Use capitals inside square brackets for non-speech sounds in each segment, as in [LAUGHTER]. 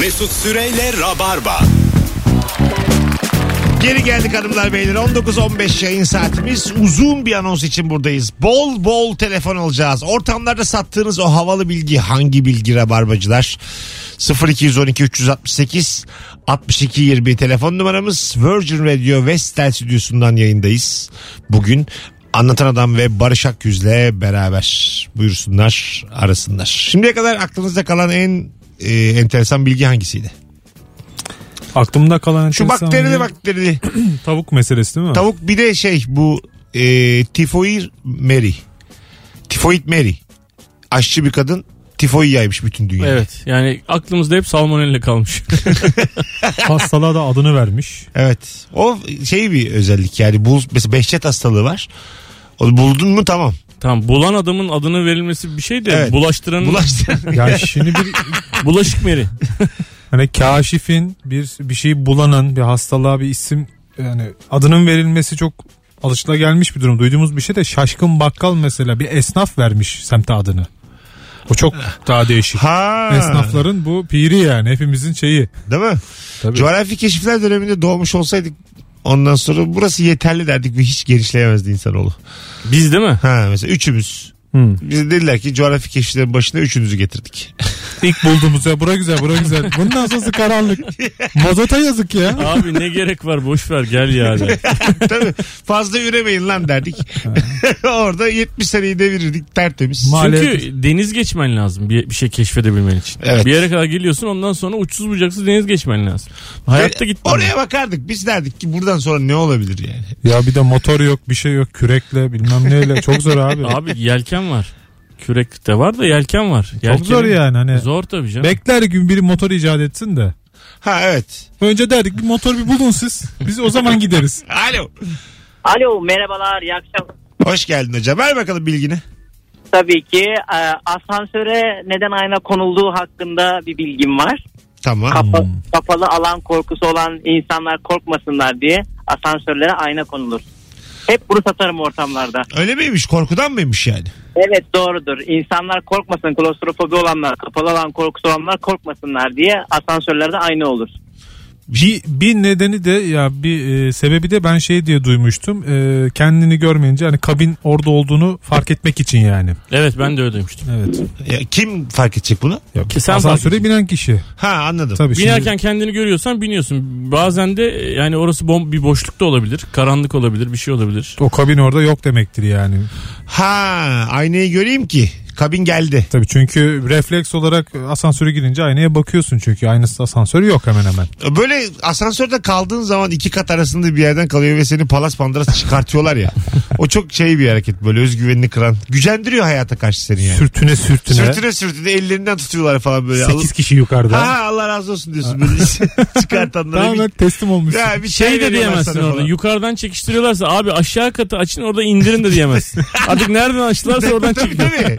Mesut Süreyle Rabarba. Geri geldik hanımlar beyler. 19-15 yayın saatimiz. Uzun bir anons için buradayız. Bol bol telefon alacağız. Ortamlarda sattığınız o havalı bilgi hangi bilgi rabarbacılar? 0212 368 62 20 telefon numaramız. Virgin Radio Vestel stüdyosundan yayındayız. Bugün Anlatan Adam ve Barış Akyüz'le beraber buyursunlar arasınlar. Şimdiye kadar aklınızda kalan en e, enteresan bilgi hangisiydi? Aklımda kalan Şu enteresan bakterili bir bakterili [CLEARS THROAT] tavuk meselesi değil mi? Tavuk bir de şey bu e, tifoid Mary. Tifoid Mary. Aşçı bir kadın tifoid yaymış bütün dünyaya. Evet yani aklımızda hep salmonella kalmış. [LAUGHS] Hastalığa da adını vermiş. Evet. O şey bir özellik yani bu mesela Behçet hastalığı var. Onu buldun mu tamam. tamam bulan adamın adını verilmesi bir şey de Evet. bulaştıranın Bulaştı. Ya şimdi bir [LAUGHS] [LAUGHS] bulaşık meri. [LAUGHS] hani kaşifin bir bir şeyi bulanın bir hastalığa bir isim yani adının verilmesi çok alışılagelmiş bir durum. Duyduğumuz bir şey de şaşkın bakkal mesela bir esnaf vermiş semte adını. O çok daha değişik. ha. Esnafların bu piri yani hepimizin şeyi. Değil mi? Tabii. Coğrafi keşifler döneminde doğmuş olsaydık ondan sonra burası yeterli derdik ve hiç genişleyemezdi insanoğlu. Biz değil mi? Ha mesela üçümüz. Hmm. Biz dediler ki coğrafi keşiflerin başına üçünüzü getirdik. [LAUGHS] İlk bulduğumuz ya bura güzel bura güzel. Bundan sonrası karanlık. Mazota yazık ya. [LAUGHS] Abi ne gerek var boş ver gel yani. [LAUGHS] Tabii fazla üremeyin lan derdik. Orada 70 seneyi devirirdik tertemiz. Ma- Çünkü deniz geçmen lazım bir, bir şey keşfedebilmen için. Evet. Bir yere kadar geliyorsun ondan sonra uçsuz bucaksız deniz geçmen lazım. Hayatta Ve gitmem. Oraya bakardık. Biz derdik ki buradan sonra ne olabilir yani. Ya bir de motor yok bir şey yok kürekle bilmem neyle çok zor abi. Abi yelken var. Kürek de var da yelken var. çok Yelken- zor yani hani. Zor tabii canım. Bekler gün biri motor icat etsin de. Ha evet. Önce derdik bir motor bir bulun siz. Biz o zaman gideriz. [LAUGHS] Alo. Alo merhabalar iyi akşamlar. Hoş geldin hocam. Ver bakalım bilgini. Tabii ki e, asansöre neden ayna konulduğu hakkında bir bilgim var. Tamam. Kapa- kapalı alan korkusu olan insanlar korkmasınlar diye asansörlere ayna konulur. Hep bunu satarım ortamlarda. Öyle miymiş? Korkudan mıymış yani? Evet doğrudur. İnsanlar korkmasın. Klostrofobi olanlar, kapalı alan korkusu olanlar korkmasınlar diye asansörlerde ayna olur. Bir, bir nedeni de ya bir e, sebebi de ben şey diye duymuştum. E, kendini görmeyince hani kabin orada olduğunu fark etmek için yani. Evet ben de öyle duymuştum. Evet. Ya, kim fark edecek bunu? Ya, Ki sen asansöre fark binen kişi. Ha anladım. Tabii şimdi- Binerken kendini görüyorsan biniyorsun. Bazen de yani orası bom bir boşlukta olabilir. Karanlık olabilir. Bir şey olabilir. o kabin orada yok demektir yani. Ha aynayı göreyim ki. Kabin geldi. Tabii çünkü refleks olarak asansöre girince aynaya bakıyorsun çünkü aynısı asansörü yok hemen hemen. Böyle asansörde kaldığın zaman iki kat arasında bir yerden kalıyor ve seni palas pandara çıkartıyorlar ya. [LAUGHS] o çok şey bir hareket böyle özgüvenini kıran. Gücendiriyor hayata karşı seni yani. Sürtüne sürtüne. Sürtüne sürtüne ellerinden tutuyorlar falan böyle. 8 kişi yukarıda. Ha Allah razı olsun diyorsun böyle [LAUGHS] [LAUGHS] çıkartanlara. Tamamen bir, teslim olmuş. ya bir Şey de veriyorlar diyemezsin orada. falan. Yukarıdan çekiştiriyorlarsa abi aşağı katı açın orada indirin de diyemezsin. Artık nereden açtılarsa oradan Tabii, çekin. tabii.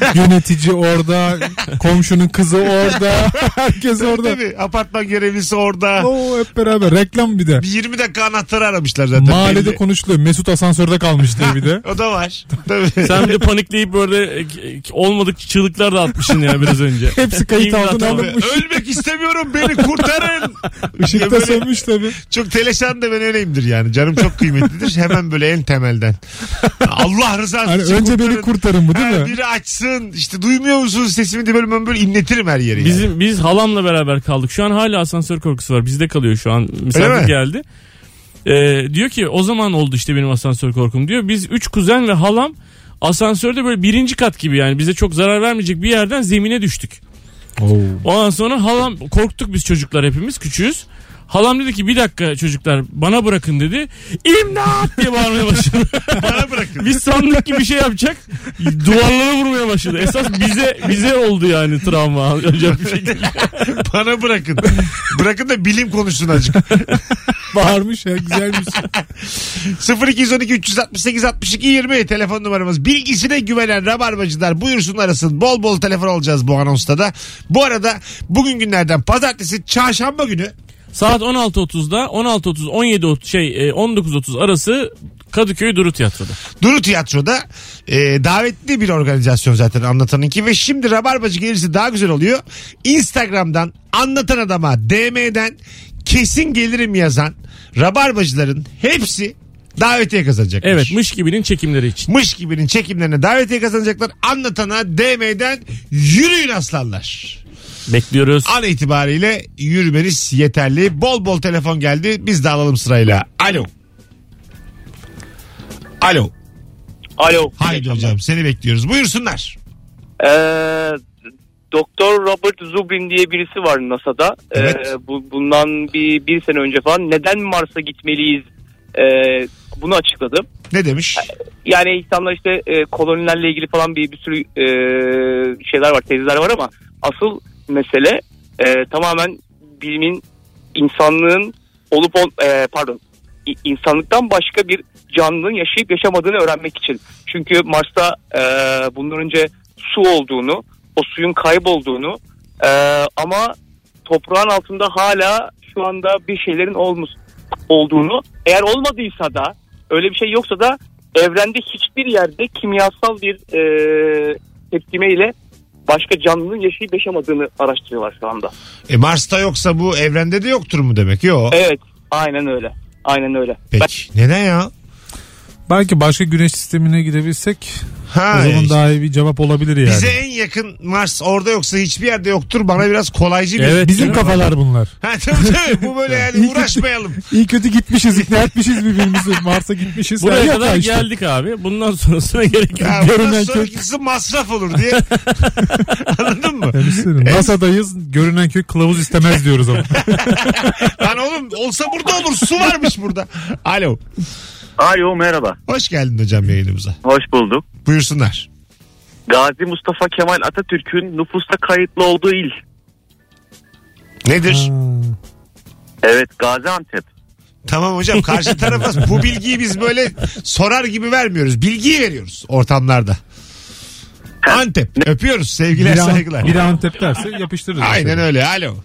[LAUGHS] Yönetici orada, komşunun kızı orada, [LAUGHS] herkes orada. Tabii apartman görevlisi orada. Oo hep beraber reklam bir de. Bir 20 dakika anahtarı aramışlar zaten. Mahallede belli. konuşuluyor. Mesut asansörde kalmış diye bir de. [LAUGHS] O da var. Tabii. Sen bir de panikleyip böyle e, olmadık çığlıklar da atmışsın ya biraz önce. Hepsi kayıt altına alınmış. Ölmek istemiyorum beni kurtarın. Ya Işık da böyle sönmüş tabii. Çok teleşan da ben öyleyimdir yani. Canım çok kıymetlidir. Hemen böyle en temelden. Allah rızası Hani için önce beni kurtarın. kurtarın bu değil Ha, mi? Biri açsın. İşte duymuyor musunuz sesimi diye böyle böyle inletirim her yeri. yani. Bizim biz halamla beraber kaldık. Şu an hala asansör korkusu var. Bizde kalıyor şu an. Misafir geldi. Ee, diyor ki o zaman oldu işte benim asansör korkum diyor. Biz üç kuzen ve halam asansörde böyle birinci kat gibi yani bize çok zarar vermeyecek bir yerden zemine düştük. Ondan sonra halam korktuk biz çocuklar hepimiz küçüğüz. Halam dedi ki bir dakika çocuklar bana bırakın dedi. İmdat diye bağırmaya başladı. [LAUGHS] Bana bırakın. Biz sandık ki bir şey yapacak. Duvarlara vurmaya başladı. Esas bize bize oldu yani travma. Acayip bir şekilde. [LAUGHS] Bana bırakın. bırakın da bilim konuşsun azıcık. [LAUGHS] Bağırmış ya güzelmiş. 0212 368 62 20 telefon numaramız. Bilgisine güvenen rabarbacılar buyursun arasın. Bol bol telefon alacağız bu anonsta da. Bu arada bugün günlerden pazartesi çarşamba günü Saat 16.30'da 16.30 17 şey e, 19.30 arası Kadıköy Duru Tiyatro'da. Duru Tiyatro'da Ee, davetli bir organizasyon zaten anlatanınki ve şimdi Rabarbacı gelirse daha güzel oluyor. Instagram'dan anlatan adama DM'den kesin gelirim yazan Rabarbacıların hepsi davetiye kazanacaklar. Evet mış gibinin çekimleri için. Mış gibinin çekimlerine davetiye kazanacaklar. Anlatana DM'den yürüyün aslanlar. Bekliyoruz. An itibariyle yürümeniz yeterli. Bol bol telefon geldi. Biz de alalım sırayla. Alo. Alo. Alo. Haydi hocam seni bekliyoruz. Buyursunlar. Ee, Doktor Robert Zubin diye birisi var NASA'da. Evet. Ee, bu, bundan bir, bir sene önce falan neden Mars'a gitmeliyiz ee, bunu açıkladı. Ne demiş? Yani insanlar işte e, kolonilerle ilgili falan bir, bir sürü e, şeyler var, tezler var ama asıl mesele e, tamamen bilimin insanlığın olup ol, e, pardon insanlıktan başka bir canlının yaşayıp yaşamadığını öğrenmek için. Çünkü Mars'ta e, bundan önce su olduğunu, o suyun kaybolduğunu e, ama toprağın altında hala şu anda bir şeylerin olmuş olduğunu eğer olmadıysa da öyle bir şey yoksa da evrende hiçbir yerde kimyasal bir e, tepkime ile başka canlının yaşayıp yaşamadığını araştırıyorlar şu anda. E Mars'ta yoksa bu evrende de yoktur mu demek? Yok. Evet aynen öyle. Aynen öyle. Peki. Neden ya? Belki başka güneş sistemine gidebilsek Ha, o zaman işte. daha iyi bir cevap olabilir yani. Bize en yakın Mars orada yoksa hiçbir yerde yoktur. Bana biraz kolaycı bir. Evet. Bizim kafalar bunlar. Ha tabii tabii bu böyle [LAUGHS] yani İyi kötü- uğraşmayalım. İyi kötü gitmişiz, ikna etmişiz birbirimizi. Mars'a gitmişiz. Buraya Ya kadar işte. geldik abi. Bundan sonrasına gerek yok. Ya bundan Görünen kök- sonrakisi masraf olur diye. [LAUGHS] Anladın mı? Yani NASA'dayız. Görünen köy kılavuz istemez diyoruz ama. [LAUGHS] Lan oğlum olsa burada olur. Su varmış burada. Alo. Alo merhaba. Hoş geldin hocam yayınımıza. Hoş bulduk. Buyursunlar. Gazi Mustafa Kemal Atatürk'ün nüfusta kayıtlı olduğu il. Nedir? Evet Gaziantep. Tamam hocam karşı tarafa bu [LAUGHS] bilgiyi biz böyle sorar gibi vermiyoruz. Bilgiyi veriyoruz ortamlarda. Antep. Öpüyoruz. Sevgiler Biri, saygılar. Biri Antep derse yapıştırırız. Aynen öyle. Alo.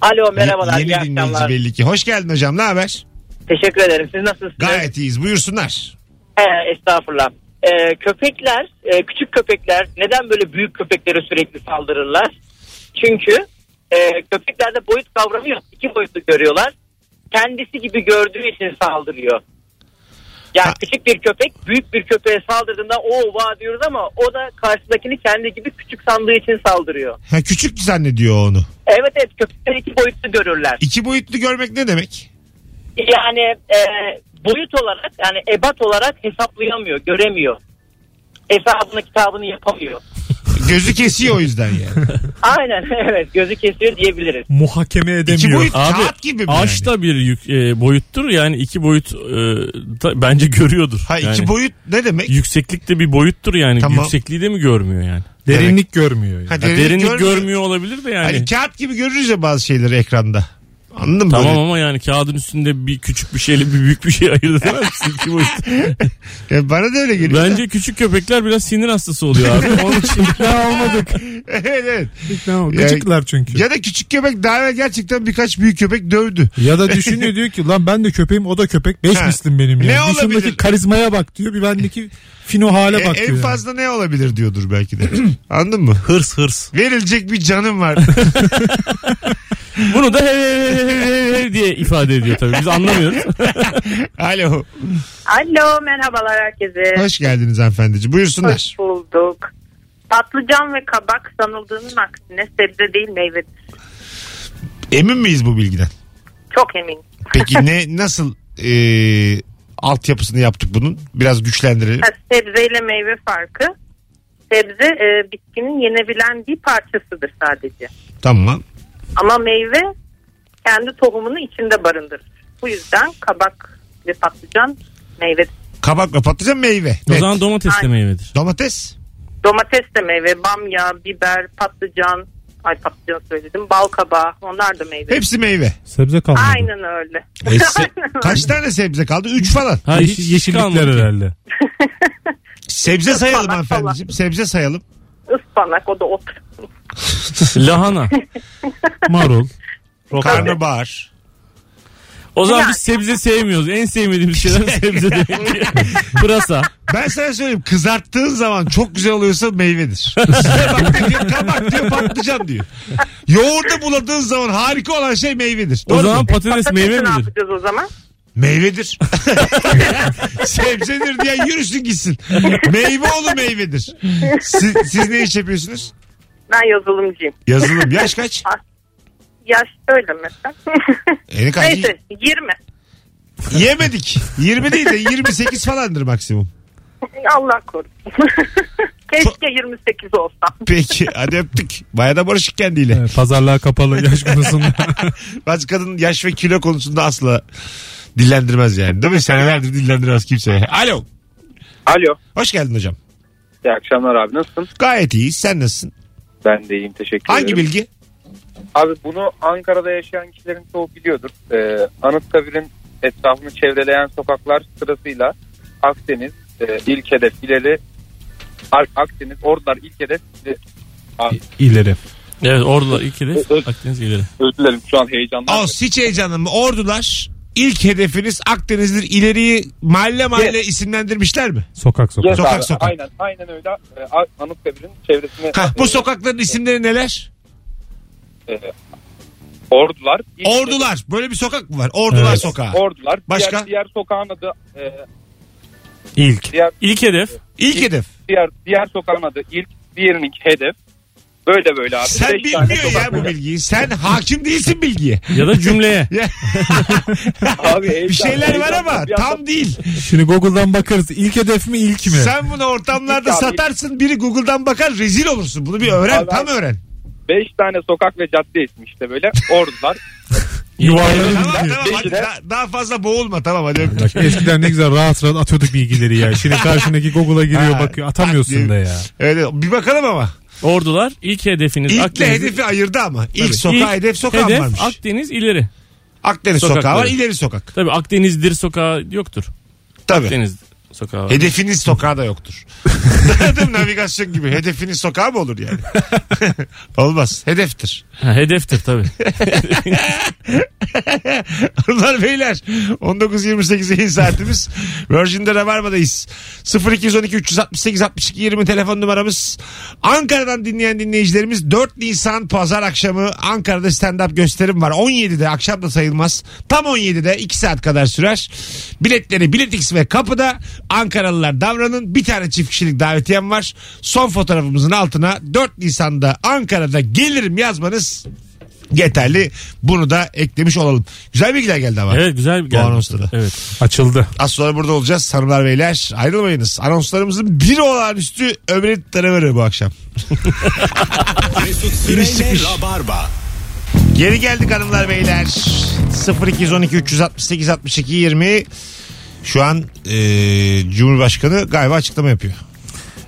Alo merhabalar. Yeni iyi dinleyici akşamlar. belli ki. Hoş geldin hocam. Ne haber? Teşekkür ederim. Siz nasılsınız? Gayet iyiyiz. Buyursunlar. He, estağfurullah. Ee, köpekler, e, küçük köpekler neden böyle büyük köpeklere sürekli saldırırlar? Çünkü e, köpeklerde boyut kavramı yok. İki boyutlu görüyorlar. Kendisi gibi gördüğü için saldırıyor. Yani Ha. küçük bir köpek büyük bir köpeğe saldırdığında o va diyoruz ama o da karşıdakini kendi gibi küçük sandığı için saldırıyor. Ha, küçük zannediyor onu. Evet evet köpekler iki boyutlu görürler. İki boyutlu görmek ne demek? Yani e, boyut olarak yani ebat olarak hesaplayamıyor, göremiyor. Hesabını kitabını yapamıyor. Gözü kesiyor o yüzden yani. [LAUGHS] Aynen evet gözü kesiyor diyebiliriz. Muhakeme edemiyor. İki boyut Abi kağıt gibi mi Ağaç yani? da bir yük, e, boyuttur yani iki boyut e, da, bence görüyordur. Ha iki Yani boyut ne demek? Yükseklik de bir boyuttur yani. Tamam. Yüksekliği de mi görmüyor yani? Derinlik görmüyor. yani. Ha, derinlik derinlik görmüyor. görmüyor olabilir de yani. Hani kağıt gibi görürüz ya bazı şeyleri ekranda. Anladın mı? Tamam Böyle? ama yani kağıdın üstünde bir küçük bir şeyle bir büyük bir şey boyut. [LAUGHS] Ya bana da öyle geliyor. Bence küçük köpekler biraz sinir hastası oluyor abi. Onun için [LAUGHS] İkna olmadık. [LAUGHS] evet evet. İkna olmadık. Gıcıklar çünkü. Ya, Ya da küçük köpek daha evvel gerçekten birkaç büyük köpek dövdü. da düşünüyor diyor ki lan ben de köpeğim o da köpek. Beş Ha. mislim benim Ne yani. Bir olabilir? şundaki karizmaya bak diyor. Bir bendeki fino hale E, bak en diyor. yani. fazla ne olabilir diyordur belki de. [CLEARS THROAT] Anladın mı? hırs hırs. Verilecek bir canım var. Bunu da hev hev hev [LAUGHS] diye ifade ediyor tabii. Biz anlamıyoruz. [LAUGHS] Alo. Alo merhabalar herkese. Hoş geldiniz hanımefendici. Buyursunlar. Hoş bulduk. Patlıcan ve kabak sanıldığının aksine sebze değil meyvedir. Emin miyiz bu bilgiden? Çok eminim. Peki [LAUGHS] ne nasıl e, altyapısını yaptık bunun? Biraz güçlendirelim. Ha, sebze ile meyve farkı. Sebze e, bitkinin yenebilen bir parçasıdır sadece. Tamam. Ama meyve kendi tohumunu içinde barındırır. Bu yüzden kabak ve patlıcan meyve. Kabak ve patlıcan meyve. O Net. zaman domates de meyvedir. Domates. Domates de meyve, bamya, biber, patlıcan, ay patlıcan söyledim, bal kabağı onlar da meyve. Hepsi meyve. Sebze kalmadı. Aynen öyle. E, se- [LAUGHS] kaç tane sebze kaldı? Üç falan. Ha, hiç, hiç yeşillikler kalmadı. herhalde. Sebze sayalım Ispanak hanımefendiciğim. Sebze sayalım. Ispanak o da ot. Lahana. [LAUGHS] Marul. Karnabahar. O zaman Yani. biz sebze sevmiyoruz. En sevmediğimiz şeyler [LAUGHS] sebze demek ki. Pırasa. Ben sana söyleyeyim kızarttığın zaman çok güzel oluyorsa meyvedir. [LAUGHS] Bak diyor kabak diyor patlıcan diyor. Yoğurda buladığın zaman harika olan şey meyvedir. O Doğru zaman mu? patates Patatesi meyve ne midir? yapacağız o zaman? Meyvedir. [LAUGHS] Sebzedir diye yürüsün gitsin. Meyve oğlu meyvedir. Siz, siz ne iş yapıyorsunuz? Ben yazılımcıyım. Yazılım. Yaş kaç? Yaş öyle mesela. [LAUGHS] Eni kaç? Neyse 20. Yemedik. 20 değil de 28 falandır maksimum. Allah korusun. [LAUGHS] Keşke 28 olsam. Peki hadi öptük. Baya da barışık kendiyle. Evet, pazarlığa kapalı yaş konusunda. [LAUGHS] Bazı kadın yaş ve kilo konusunda asla dillendirmez yani. Değil mi? Senelerdir dillendirmez kimseye. Alo. Alo. Hoş geldin hocam. İyi akşamlar abi nasılsın? Gayet iyi. Sen nasılsın? Ben de iyiyim teşekkür Hangi ederim. bilgi? Abi bunu Ankara'da yaşayan kişilerin çoğu biliyordur. Ee, Anıtkabir'in etrafını çevreleyen sokaklar sırasıyla Akdeniz, e, ilk hedef ileri, Ak- Akdeniz, Ordular ilk hedef ileri. İleri. Evet de Ö- ö- Akdeniz ileri. özür dilerim şu an heyecanlandım. Olsun hiç heyecanlanma. Ordular ilk hedefiniz Akdeniz'dir. İleriyi mahalle mahalle isimlendirmişler mi? Sokak sokak. Yes Sokak abi, sokak. Aynen, aynen öyle. Ee, Anıtkabir'in çevresine... Hah, bu e, sokakların isimleri neler? E, Ordular. Ordular. Böyle bir sokak mı var? Ordular Evet. sokağı. Ordular. Başka? Diğer, diğer sokağın adı... E, İlk. diğer, İlk hedef. İlk hedef. diğer, diğer sokağın adı ilk, diğerinin hedef. Böyle böyle abi. Sen Beş tane bilmiyor ya bu bilgiyi. Sen hakim değilsin bilgiye. Ya da cümleye. [LAUGHS] Abi bir heyecan- şeyler var ama bir anda- tam değil. Şimdi Google'dan bakarız. İlk hedef mi ilk mi? Sen bunu ortamlarda abi. satarsın biri Google'dan bakar rezil olursun. Bunu bir öğren Abi, tam öğren. Beş tane sokak ve cadde ismi işte böyle. Ordular. [LAUGHS] Yuvarlanın Tamam tamam hadi daha, daha fazla boğulma tamam hadi öptük. Eskiden ne güzel rahat rahat atıyorduk bilgileri ya. Şimdi [LAUGHS] karşındaki Google'a giriyor Ha, bakıyor. Atamıyorsun da ya. Evet bir bakalım ama. Ordular ilk hedefiniz İlkle Akdeniz. hedefi ayırdı ama. İlk Tabii. sokağı İlk hedef sokağı hedef varmış. Akdeniz ileri. Akdeniz sokağı Sokakları. var ileri sokak. Tabii Akdeniz'dir sokağı yoktur. Tabii. Akdeniz sokağı var. Hedefiniz [LAUGHS] sokağı da yoktur. [LAUGHS] Mi? Navigasyon gibi. Hedefiniz sokağı mı olur yani? [LAUGHS] Olmaz. Hedeftir. Ha, hedeftir tabii. Hanımlar beyler 19.28 yayın saatimiz Virgin'de Rabarba'dayız 0212 368 62 20 telefon numaramız Ankara'dan dinleyen dinleyicilerimiz 4 Nisan pazar akşamı Ankara'da stand-up gösterim var 17'de akşam da sayılmaz tam 17'de 2 saat kadar sürer biletleri Biletix ve kapıda Ankaralılar davranın bir tane çift kişilik davetiyem var son fotoğrafımızın altına 4 Nisan'da Ankara'da gelirim yazmanız yeterli. Bunu da eklemiş olalım. Güzel bilgiler geldi ama. evet güzel bir Bu anonsta da. Evet. Açıldı. Az sonra burada olacağız hanımlar beyler. Ayrılmayınız. Anonslarımızın biri olağanüstü öbürü tarafı bu akşam. [LAUGHS] Mesut İniş Süreyle çıkış. Rabarba. Geri geldik hanımlar beyler. 0212 368 62 20 şu an e, Cumhurbaşkanı galiba açıklama yapıyor.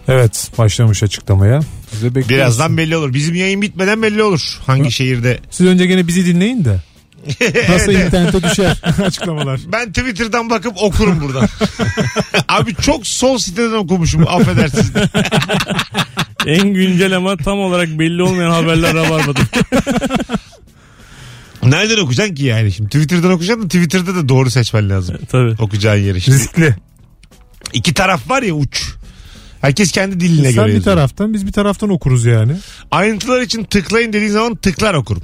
Evet başlamış açıklamaya. Bekliyoruz. Birazdan belli olur. Bizim yayın bitmeden belli olur. Hangi şehirde. Siz önce gene bizi dinleyin de. [LAUGHS] Nasıl internete düşer [LAUGHS] açıklamalar. Ben Twitter'dan bakıp okurum buradan. [LAUGHS] Abi çok sol siteden okumuşum affedersiniz. En güncel ama tam olarak belli olmayan haberler Rabarba'da. Nereden okuyacaksın ki yani? Şimdi Twitter'dan okuyacaksın da Twitter'da da doğru seçmen lazım. [LAUGHS] tabii. Okuyacağın yeri. Şimdi Riskli. iki taraf var ya uç. Herkes kendi diline Sen göre bir yazıyor. taraftan biz bir taraftan okuruz yani. Ayrıntılar için tıklayın dediğin zaman tıklar okurum.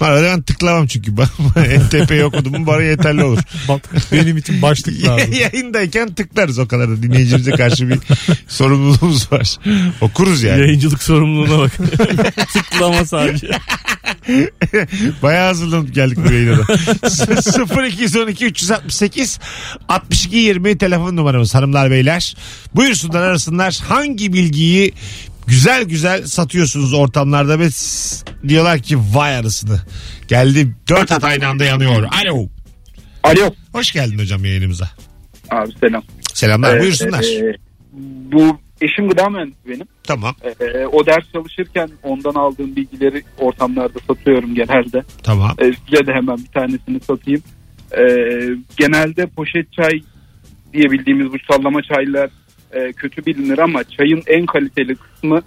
Arada ben tıklamam çünkü. [LAUGHS] NTP'yi okudum mu bana yeterli olur. Bak benim için başlık lazım. Yayındayken tıklarız o kadar da dinleyicimize karşı bir [LAUGHS] sorumluluğumuz var. Okuruz yani. Yayıncılık sorumluluğuna bak. [LAUGHS] Tıklama sadece. Bayağı hazırlanıp geldik bu yayına da. 0212 368 62 20 telefon numaramız hanımlar beyler. Buyursunlar arasınlar hangi bilgiyi güzel güzel satıyorsunuz ortamlarda ve diyorlar ki vay arasını. Geldi dört hat aynı anda yanıyor. Alo. Alo. Hoş geldin hocam yayınımıza. Abi selam. Selamlar Ee, buyursunlar. e, bu eşim gıda mühendisi benim. Tamam Ee, o ders çalışırken ondan aldığım bilgileri ortamlarda satıyorum genelde. tamam. Ee, size de hemen bir tanesini satayım. Ee, genelde poşet çay diye bildiğimiz bu sallama çaylar e, kötü bilinir ama çayın en kaliteli kısmı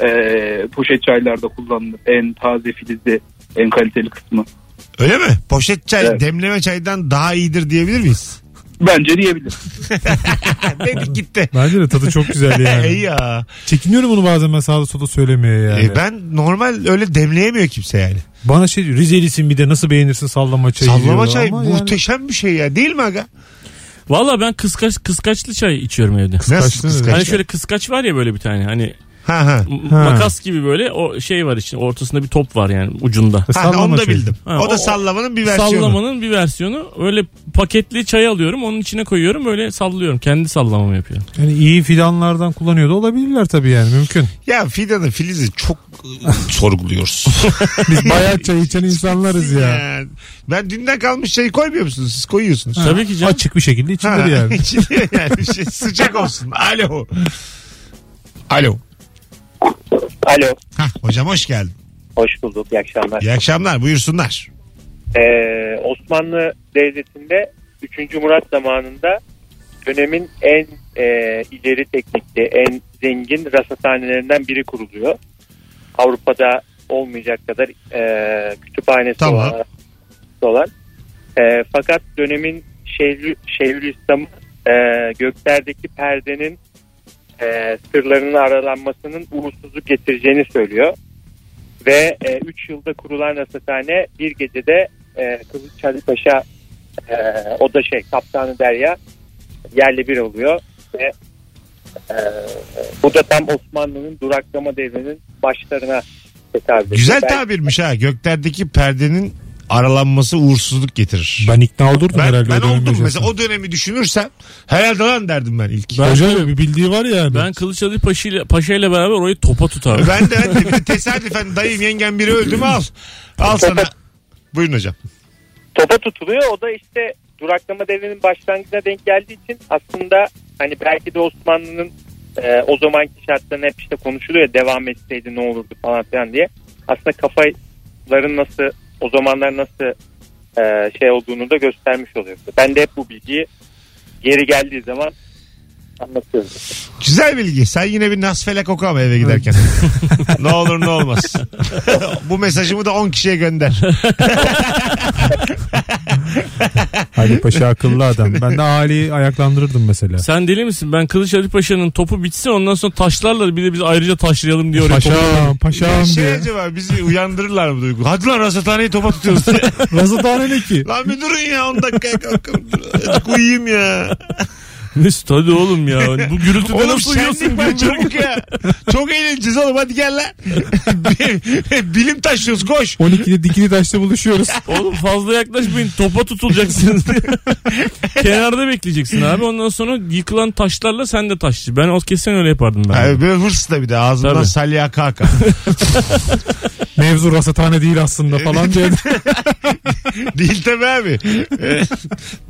e, poşet çaylarda kullanılır. En taze filizli en kaliteli kısmı. Öyle mi? Poşet çay Evet. demleme çaydan daha iyidir diyebilir miyiz? Bence diyebilir. [LAUGHS] Dedik gitti. Bence de tadı çok güzel İyi yani. [LAUGHS] ya. Çekiniyorum bunu bazen ben sağda solda söylemeye yani. E, ben normal öyle demleyemiyor kimse yani. Bana şey diyor, Rizelisin bir de nasıl beğenirsin sallama çayı Sallama diyor çay ama yani- muhteşem bir şey ya değil mi aga? Valla ben kıskaç, kıskaçlı çay içiyorum evde. Nasıl Kıskaçlı kıskaç? Hani şöyle kıskaç var ya böyle bir tane hani Ha ha. Ha. makas gibi böyle o şey var işte ortasında bir top var yani ucunda. Ha, Sallama onu da bildim. Ha, o da sallamanın bir versiyonu. Sallamanın bir versiyonu. Öyle paketli çay alıyorum onun içine koyuyorum böyle sallıyorum. Kendi sallamamı yapıyorum. Yani iyi fidanlardan kullanıyor da olabilirler tabii yani mümkün. Ya Fidan'ı Filiz'i çok ıı, sorguluyoruz. [LAUGHS] Biz bayağı çay içen insanlarız ya. Yani ben dünden kalmış çayı koymuyor musunuz? Siz koyuyorsunuz. Tabii ki canım. Açık bir şekilde içilir Ha, yani. [LAUGHS] içiliyor yani. Şey, sıcak olsun. Alo. Alo. Alo. Hah, hocam hoş geldin. Hoş bulduk. İyi akşamlar. İyi akşamlar buyursunlar. Ee, Osmanlı Devleti'nde 3. Murat zamanında dönemin en e, ileri teknikli, en zengin rasathanelerinden biri kuruluyor. Avrupa'da olmayacak kadar e, kütüphanesi Tamam. olan. olan. E, fakat dönemin Şeyhü, Şeyhülislam'ı e, göklerdeki perdenin e, sırlarının aralanmasının uğursuzluk getireceğini söylüyor. Ve 3 yılda kurulan rasathane bir gecede e, Kılıç Ali Paşa e, o da şey Kaptanı Derya yerle bir oluyor ve e, bu da tam Osmanlı'nın duraklama devrinin başlarına tekabül ediyor. Güzel tabirmiş ha. Göklerdeki perdenin aralanması uğursuzluk getirir. Ben ikna olurdum Ben, herhalde. ben oldum. yaşasın. Mesela o dönemi düşünürsem herhalde lan derdim ben ilk. Ben, Hoca bir bildiği var yani. Ben Kılıç Ali Paşa ile, Paşa ile beraber orayı topa tutarım. de ben de bir de tesadüfen [LAUGHS] dayım yengem biri öldü mü al. Al sana. Buyurun hocam. topa tutuluyor. O da işte duraklama devrinin başlangıcına denk geldiği için aslında hani belki de Osmanlı'nın e, o zamanki şartlarına hep işte konuşuluyor ya devam etseydi ne olurdu falan filan diye. Aslında kafaların nasıl o zamanlar nasıl e, şey olduğunu da göstermiş oluyor. Ben de hep bu bilgiyi geri geldiği zaman anlatıyorum. Güzel bilgi. Sen yine bir nasfelek oku ama eve giderken. [LAUGHS] ne olur ne olmaz. Bu mesajımı da 10 kişiye gönder. Ali Paşa akıllı adam. Ben de aileyi ayaklandırırdım mesela. Sen deli misin? Ben Kılıç Ali Paşa'nın topu bitsin ondan sonra taşlarla bir de biz ayrıca taşlayalım topu- Paşam, paşam şey diye. acaba bizi uyandırırlar mı duygu? Hadi lan rasathaneyi topa tutuyoruz [LAUGHS] diye. Rasatane ne ki? lan bir durun ya 10 dakikaya kalkın. Uyuyayım ya. Mesut hadi oğlum ya. Bu gürültüde Oğlum nasıl uyuyorsun? var [LAUGHS] çabuk ya. Çok eğleneceğiz oğlum hadi gel lan. [LAUGHS] Bilim taşıyoruz koş. 12'de dikili taşta buluşuyoruz. [LAUGHS] Oğlum fazla yaklaşmayın topa tutulacaksınız. Kenarda bekleyeceksin abi. Ondan sonra yıkılan taşlarla sen de taşçı. Ben o kesin öyle yapardım ben. Abi böyle hırs da bir de ağzından Tabii. salya kaka. Mevzu rasathane değil aslında falan diye. Değil tabi abi.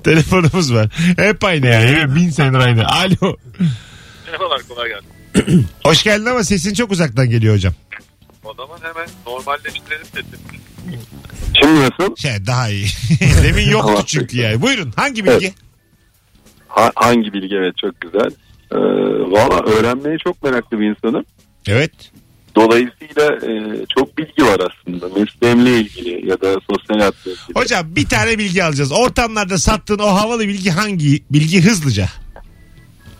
Telefonumuz var. Hep aynı yani. Bin senedir aynı. Alo. Merhabalar kolay gelsin. [CLEARS THROAT] Hoş geldin ama sesin çok uzaktan geliyor hocam. O zaman hemen normalleştirelim sesimizi. Şimdi nasıl? Şey daha iyi. [LAUGHS] Demin [LAUGHS] yoktu çünkü yani. Buyurun hangi bilgi? Ha- hangi bilgi evet çok güzel. Ee, Valla öğrenmeye çok meraklı bir insanım. Evet. Dolayısıyla e, çok bilgi var aslında. Mesleğimle ilgili ya da sosyal hayatla ilgili. Hocam bir tane bilgi alacağız. Ortamlarda sattığın o havalı bilgi hangi bilgi hızlıca?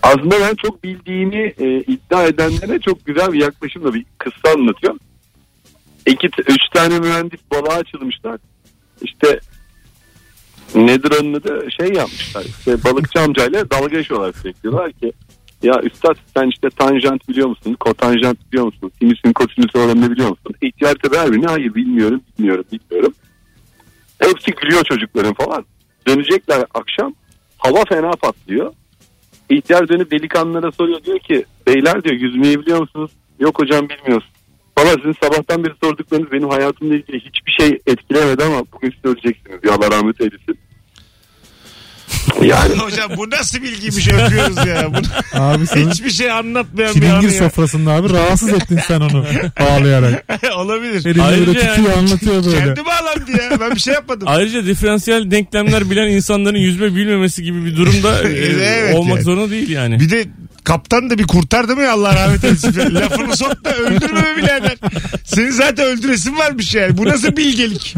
Aslında ben çok bildiğini e, iddia edenlere çok güzel bir yaklaşımla bir kıssa anlatıyorum. İki, üç tane mühendis balığa açılmışlar. İşte nedir onun adı şey yapmışlar. İşte balıkçı amcayla dalga geçiyorlar sürekli. Ki ya üstad sen işte tanjant biliyor musun? Kotanjant biliyor musun? Sinüsün kosinüs oranını biliyor musun? İhtiyar her birini hayır bilmiyorum bilmiyorum bilmiyorum. Hepsi gülüyor çocukların falan. Dönecekler akşam hava fena patlıyor. İhtiyar dönüp delikanlılara soruyor diyor ki beyler diyor yüzmeyi biliyor musunuz? Yok hocam bilmiyoruz. Valla sizin sabahtan beri sorduklarınız benim hayatımla ilgili hiçbir şey etkilemedi ama bugün siz öleceksiniz diyor Allah rahmet eylesin. Yani [LAUGHS] Hocam bu nasıl bilgiymiş öpüyoruz ya. Bu, Abi senin hiçbir şey anlatmayan bir anı çilingir ya. sofrasında abi rahatsız ettin sen onu [LAUGHS] ağlayarak. [LAUGHS] Olabilir. Elinde Ayrıca böyle tutuyor yani- anlatıyor böyle. Kendi bağlandı ya. Ben bir şey yapmadım. Ayrıca diferansiyel denklemler bilen insanların yüzme bilmemesi gibi bir durumda e, Evet olmak yani. zorunda değil yani. Bir de kaptan da bir kurtardı mı ya Allah rahmet eylesin. [LAUGHS] Lafını sok da öldürme birader. Senin zaten öldüresin varmış yani. Bu nasıl bilgelik?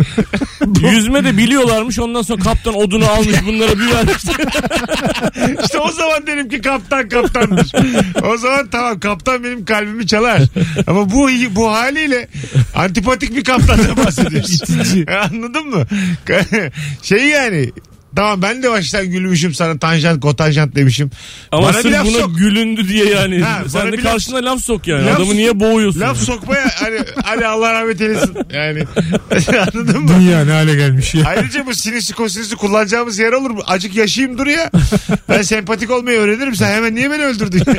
[LAUGHS] Yüzme de biliyorlarmış ondan sonra kaptan odunu almış bunlara bir vermiş. [LAUGHS] İşte o zaman derim ki kaptan kaptandır. O zaman tamam kaptan benim kalbimi çalar. Ama bu bu haliyle antipatik bir kaptandan bahsediyoruz. Anladın mı? şey yani Tamam ben de baştan gülmüşüm sana tanjant kotanjant demişim. Ama Bana bir sırf laf buna sok. gülündü diye yani. Ha, Sen de bir laf- karşına laf sok yani. Laf- Adamı niye boğuyorsun? Laf sokmaya hani, hani Allah rahmet eylesin. Yani [LAUGHS] anladın mı? Dünya ne hale gelmiş ya. Ayrıca bu sinüsü kosinüsü kullanacağımız yer olur mu? Acık yaşayayım dur ya. Ben sempatik olmayı öğrenirim. Sen hemen niye beni öldürdün? [LAUGHS]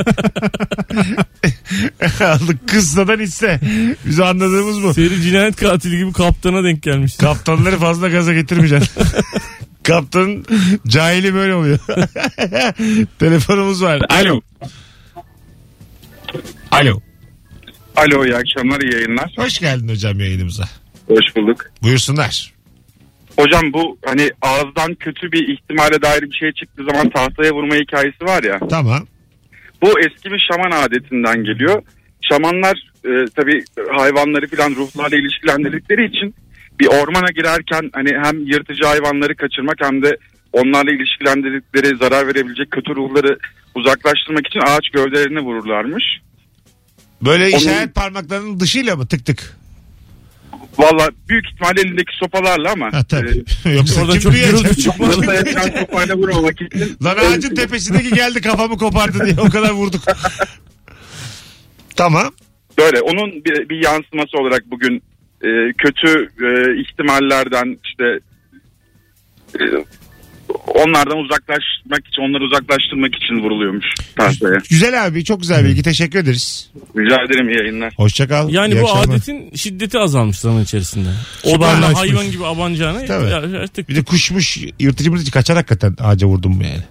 Aldık kızsadan hisse. Biz anladığımız bu. Seri cinayet katili gibi kaptana denk gelmiş. Kaptanları fazla gaza getirmeyeceksin. [LAUGHS] Kaptanın cahili böyle oluyor. [LAUGHS] Telefonumuz var. Alo. Alo. Alo iyi akşamlar iyi yayınlar. Hoş geldin hocam yayınımıza. Hoş bulduk. Buyursunlar. Hocam bu hani ağızdan kötü bir ihtimale dair bir şey çıktığı zaman tahtaya vurma hikayesi var ya. Tamam. Bu eski bir şaman adetinden geliyor. Şamanlar e, tabii hayvanları filan ruhlarla ilişkilendirdikleri için bir ormana girerken hani hem yırtıcı hayvanları kaçırmak hem de onlarla ilişkilendirdikleri zarar verebilecek kötü ruhları uzaklaştırmak için ağaç gövdelerini vururlarmış. Böyle Onun- işaret parmaklarının dışıyla mı tık tık? Valla büyük ihtimal elindeki sopalarla ama. Ha tabii. e, [LAUGHS] Yoksa Oradan kim çok gürültü çıkan sopayla vurmamak için. [LAUGHS] Lan ağacın tepesindeki geldi kafamı kopardı diye o kadar vurduk. [LAUGHS] tamam. Böyle onun bir, bir yansıması olarak bugün e, kötü e, ihtimallerden işte e, onlardan uzaklaşmak için onları uzaklaştırmak için vuruluyormuş tahtaya. Güzel abi çok güzel bilgi teşekkür ederiz. Rica ederim iyi yayınlar. Hoşça kal. Yani İyi bu akşamlar. adetin şiddeti azalmış zaman içerisinde. Kibarlaşmış. Odanla hayvan gibi abanacağına. Tabii. Ya, artık Bir de kuşmuş yırtıcı mırtıcı kaçar hakikaten ağaca vurdum mu yani.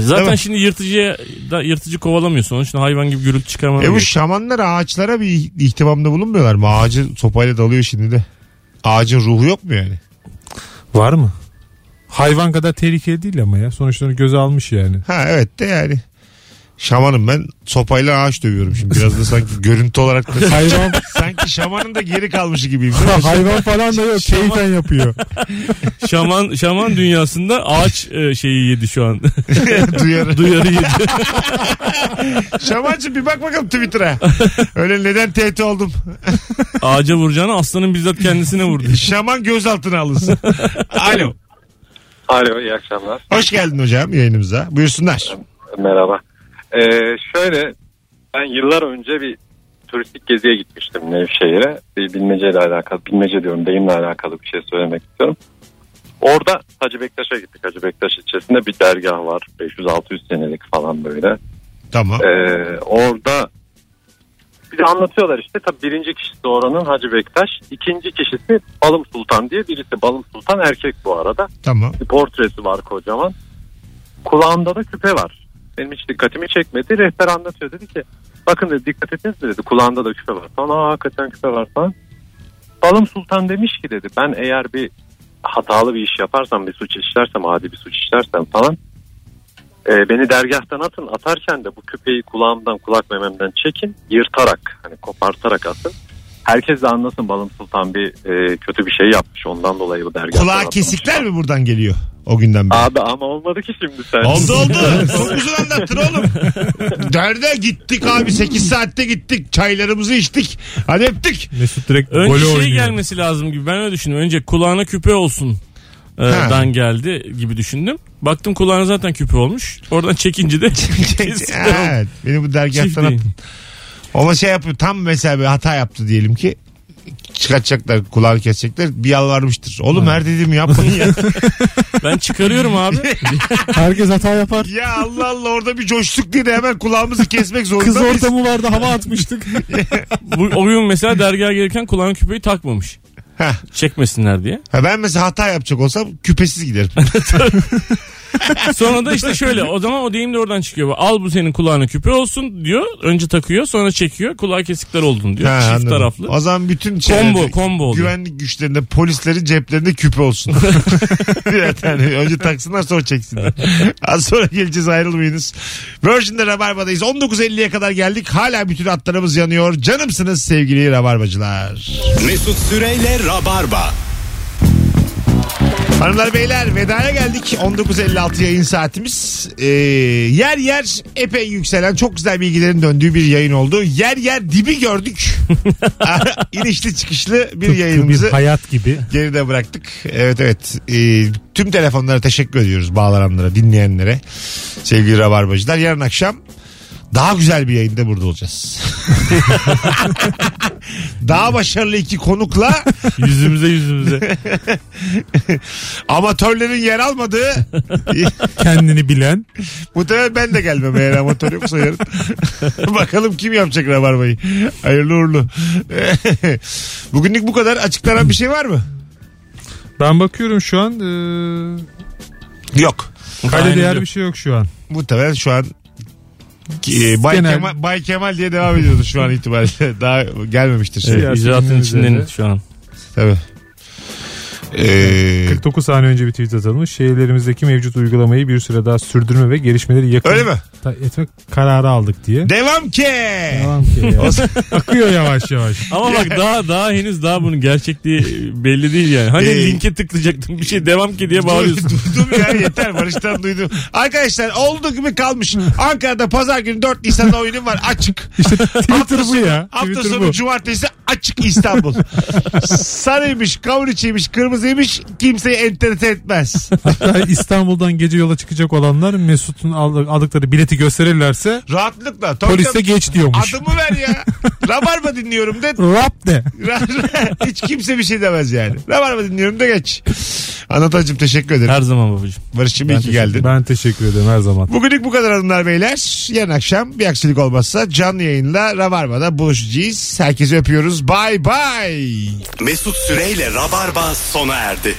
Zaten mi? şimdi yırtıcıya da yırtıcı kovalamıyorsun. Onun için hayvan gibi gürültü çıkarman E bu şamanlar ağaçlara bir ihtimamda bulunmuyorlar mı? Ağacı sopayla dalıyor şimdi de. Ağacın ruhu yok mu yani? Var mı? Hayvan kadar tehlikeli değil ama ya. Sonuçta onu göze almış yani. Ha evet de yani. Şamanım ben sopayla ağaç dövüyorum şimdi. Biraz da sanki [LAUGHS] görüntü olarak da Hayvan sanki şamanın da geri kalmışı gibiyim. [LAUGHS] mi? hayvan falan da yok. Keyfen yapıyor. [LAUGHS] Şaman şaman dünyasında ağaç e, şeyi yedi şu an. Duyarı. Duyarı yedi. Şamancım bir bak bakalım Twitter'a. Öyle neden tehdit oldum. Ağaca vuracağını aslanın bizzat kendisine vurdu. Şaman gözaltına alınsın. Alo. Alo iyi akşamlar. Hoş geldin hocam yayınımıza. Buyursunlar. Merhaba. Ee, şöyle ben yıllar önce bir turistik geziye gitmiştim Nevşehir'e. Bir bilmeceyle alakalı, bilmece diyorum deyimle alakalı bir şey söylemek istiyorum. Orada Hacı Bektaş'a gittik. Hacı Bektaş ilçesinde bir dergah var. 500-600 senelik falan böyle. Tamam. Ee, orada bir de anlatıyorlar işte tabii birinci kişisi oranın Hacı Bektaş. ikinci kişisi Balım Sultan diye birisi. Balım Sultan erkek bu arada. Tamam. Bir portresi var kocaman. Kulağında da küpe var. Benim hiç dikkatimi çekmedi. Rehber anlatıyor dedi ki bakın dedi dikkat ettiniz mi dedi kulağında da küpe var falan. Aa hakikaten küpe var falan. Balım Sultan demiş ki dedi ben eğer bir hatalı bir iş yaparsam bir suç işlersem adi bir suç işlersem falan e, beni dergahtan atın atarken de bu küpeyi kulağımdan kulak mememden çekin yırtarak hani kopartarak atın. Herkes de anlasın Balım Sultan bir e, kötü bir şey yapmış ondan dolayı bu dergahtan Kulağa atılmış. kesikler mi buradan geliyor o günden beri? Abi ama olmadı ki şimdi sen. Oldu oldu. [LAUGHS] Çok uzun anlattın oğlum. Nerede gittik abi 8 saatte gittik. Çaylarımızı içtik. Hadi öptük. Mesut direkt Önce golü şey oynuyor. gelmesi lazım gibi. Ben öyle düşündüm. Önce kulağına küpe olsun. e, Ha. Dan geldi gibi düşündüm. Baktım kulağına zaten küpe olmuş. Oradan çekince de [LAUGHS] [LAUGHS] evet. Beni bu dergahtan Çift attın. Ama şey yapıyor. Tam mesela bir hata yaptı diyelim ki. Çıkartacaklar kulağını kesecekler bir yalvarmıştır. Oğlum her dediğimi yapmayın ya. [LAUGHS] Ben çıkarıyorum abi. [LAUGHS] Herkes hata yapar. ya Allah Allah orada bir coştuk diye de hemen kulağımızı kesmek zorunda Kız mıyız? ortamı vardı hava atmıştık. [LAUGHS] Bu, o gün mesela dergaha gelirken kulağına küpeyi takmamış. Heh. Çekmesinler diye. Ha ben mesela hata yapacak olsam küpesiz giderim. [LAUGHS] Sonra da işte şöyle o zaman o deyim de oradan çıkıyor. Al bu senin kulağına küpe olsun diyor. Önce takıyor sonra çekiyor. Kulağı kesikler oldun diyor. Ha, Çift anladım. taraflı. O zaman bütün şeylerde, combo oluyor. güvenlik güçlerinde polislerin ceplerinde küpe olsun. [LAUGHS] [LAUGHS] Birer tane. Önce taksınlar sonra çeksinler. Az sonra geleceğiz ayrılmayınız. Virgin'de Rabarba'dayız. 19.50'ye kadar geldik. Hala bütün hatlarımız yanıyor. Canımsınız sevgili Rabarbacılar. Mesut Süreyle Rabarba. Hanımlar beyler vedaya geldik. 19.56 yayın saatimiz. Ee, yer yer epey yükselen çok güzel bilgilerin döndüğü bir yayın oldu. Yer yer dibi gördük. [LAUGHS] İnişli çıkışlı bir yayınımızı bir hayat gibi. geride bıraktık. Evet evet. Ee, tüm telefonlara teşekkür ediyoruz bağlananlara, dinleyenlere. Sevgili Rabarbacılar. Yarın akşam daha güzel bir yayında burada olacağız. [LAUGHS] daha başarılı iki konukla [LAUGHS] Yüzümüze yüzümüze. [LAUGHS] amatörlerin yer almadığı [LAUGHS] Kendini bilen. muhtemelen ben de gelmem eğer amatör yoksa yarın. Bakalım kim yapacak Rabarba'yı. Hayırlı uğurlu. Bugünlük bu kadar. Açıklanan bir şey var mı? Ben bakıyorum şu an. E, Yok. Aynen değer bir şey yok şu an. Muhtemelen şu an e, Bay, Genel- Kemal, Bay Kemal diye devam ediyordu şu an itibariyle. [LAUGHS] Daha gelmemiştir. Evet, icraatın içinden şu an. Tabii. Ee, 49 saniye önce bir tweet atılmış. Şehirlerimizdeki mevcut uygulamayı bir süre daha sürdürme ve gelişmeleri yakın öyle mi? ta- etmek kararı aldık diye. Devam ki. Tamam ki [LAUGHS] ya. Akıyor yavaş yavaş. Ama bak daha daha henüz daha bunun gerçekliği belli değil yani. Hani Ee, linke tıklayacaktım bir şey devam ki diye bağırıyorsun. Duydum ya yeter Barış'tan duydum. Arkadaşlar olduğu gibi kalmış. Ankara'da pazar günü 4 Nisan'da oyunum var açık. İşte Twitter bu ya. Hafta Twitter sonu bu. cumartesi açık İstanbul. Sarıymış, kavun kırmızıymış kimseyi enterete etmez. [LAUGHS] Hatta İstanbul'dan gece yola çıkacak olanlar Mesut'un aldı- aldıkları bileti gösterirlerse Rahatlıkla. Tabii polise tabii. geç diyormuş. Adımı ver ya. [LAUGHS] Rabarba dinliyorum de. Rap de. Hiç kimse bir şey demez yani. Rabarba dinliyorum da geç. Anlatacığım teşekkür ederim. Her zaman babacığım. Barış'cığım Ben iyi ki geldin. Ben teşekkür ederim her zaman. Bugünlük bu kadar hanımlar beyler. Yarın akşam bir aksilik olmazsa canlı yayınla Rabarba'da buluşacağız. Herkese öpüyoruz. Bye bye. Mesut Süreyle Rabarba sona erdi.